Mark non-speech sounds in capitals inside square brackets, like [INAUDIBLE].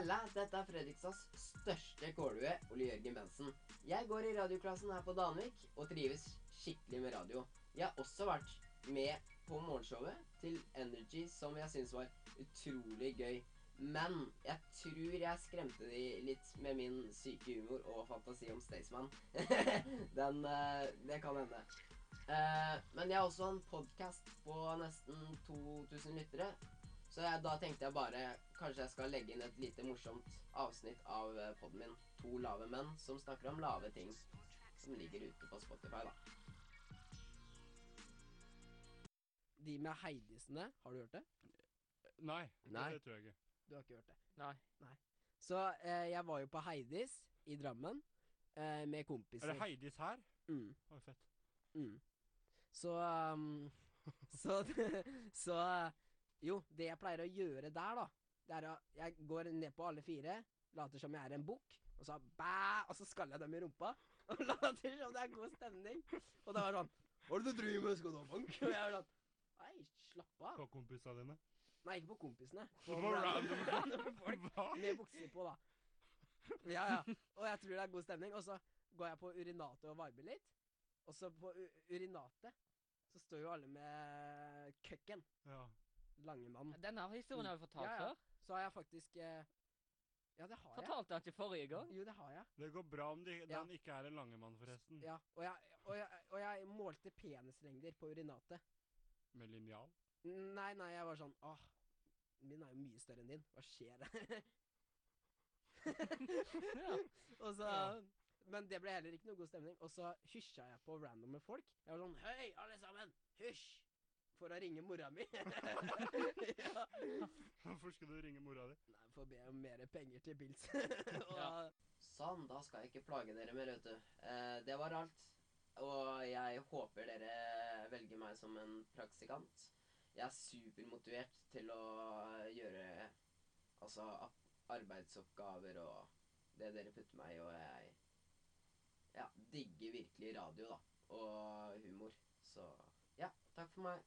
Halla, dette er Fredrikstads største kålue, Ole Jørgen Bensen. Jeg går i radioklassen her på Danvik og trives skikkelig med radio. Jeg har også vært med på morgenshowet til Energy, som jeg syns var utrolig gøy. Men jeg tror jeg skremte de litt med min syke humor og fantasi om Staysman. [LAUGHS] Den eh, Det kan hende. Eh, men jeg har også en podkast på nesten 2000 lyttere. Så jeg, da tenkte jeg bare kanskje jeg skal legge inn et lite morsomt avsnitt av uh, poden min. To lave menn som snakker om lave ting. Som ligger ute på Spotify, da. De med Heidisene, har du hørt det? Nei, Nei. det tror jeg ikke. Du har ikke hørt det. Nei. Nei. Så eh, jeg var jo på Heidis i Drammen eh, med kompiser. Er det Heidis her? Mm, Å, fett. mm. Så um, [LAUGHS] Så Så Jo, det jeg pleier å gjøre der, da, det er at jeg går ned på alle fire, later som jeg er en bukk, og så bæ, og så skaller jeg dem i rumpa. [LAUGHS] Og later som det er god stemning. Og det var sånn Hva er det du driver med? Skal du ha bank? Og jeg var sånn Nei, slapp av. På kompisene dine? Nei, ikke på kompisene. [LAUGHS] På [LAUGHS] random, folk Hva? med bukser på, da. Ja, ja. Og jeg tror det er god stemning. Og så går jeg på urinatet og viber litt. Og så på urinatet så står jo alle med køkken. Ja. Langemann. Denne historien har vi fortalt Ja, ja. før. Så har jeg faktisk eh, Ja, det har jeg. Fortalte han ikke forrige gang? Jo, det har jeg. Det går bra om de, Ja. den ikke er en langemann, forresten. Ja, og jeg, og jeg, og jeg målte penislengder på urinatet. Med linjal. Nei, nei, jeg var sånn Åh, min er jo mye større enn din. Hva skjer [LAUGHS] det? [LAUGHS] og så Men det ble heller ikke noe god stemning. Og så hysja jeg på randomme folk. Jeg var sånn Hei, alle sammen! Hysj! For å ringe mora mi. [LAUGHS] ja. Hvorfor skal du ringe mora di? Nei, for å be om mer penger til pils. [LAUGHS] Ja. Sånn, da skal jeg ikke plage dere mer, vet du. Eh, det var alt. Og jeg håper dere velger meg som en praksikant. Jeg er supermotivert til å gjøre altså arbeidsoppgaver og det dere putter meg i, og jeg ja, digger virkelig radio, da. Og humor. Så ja, takk for meg.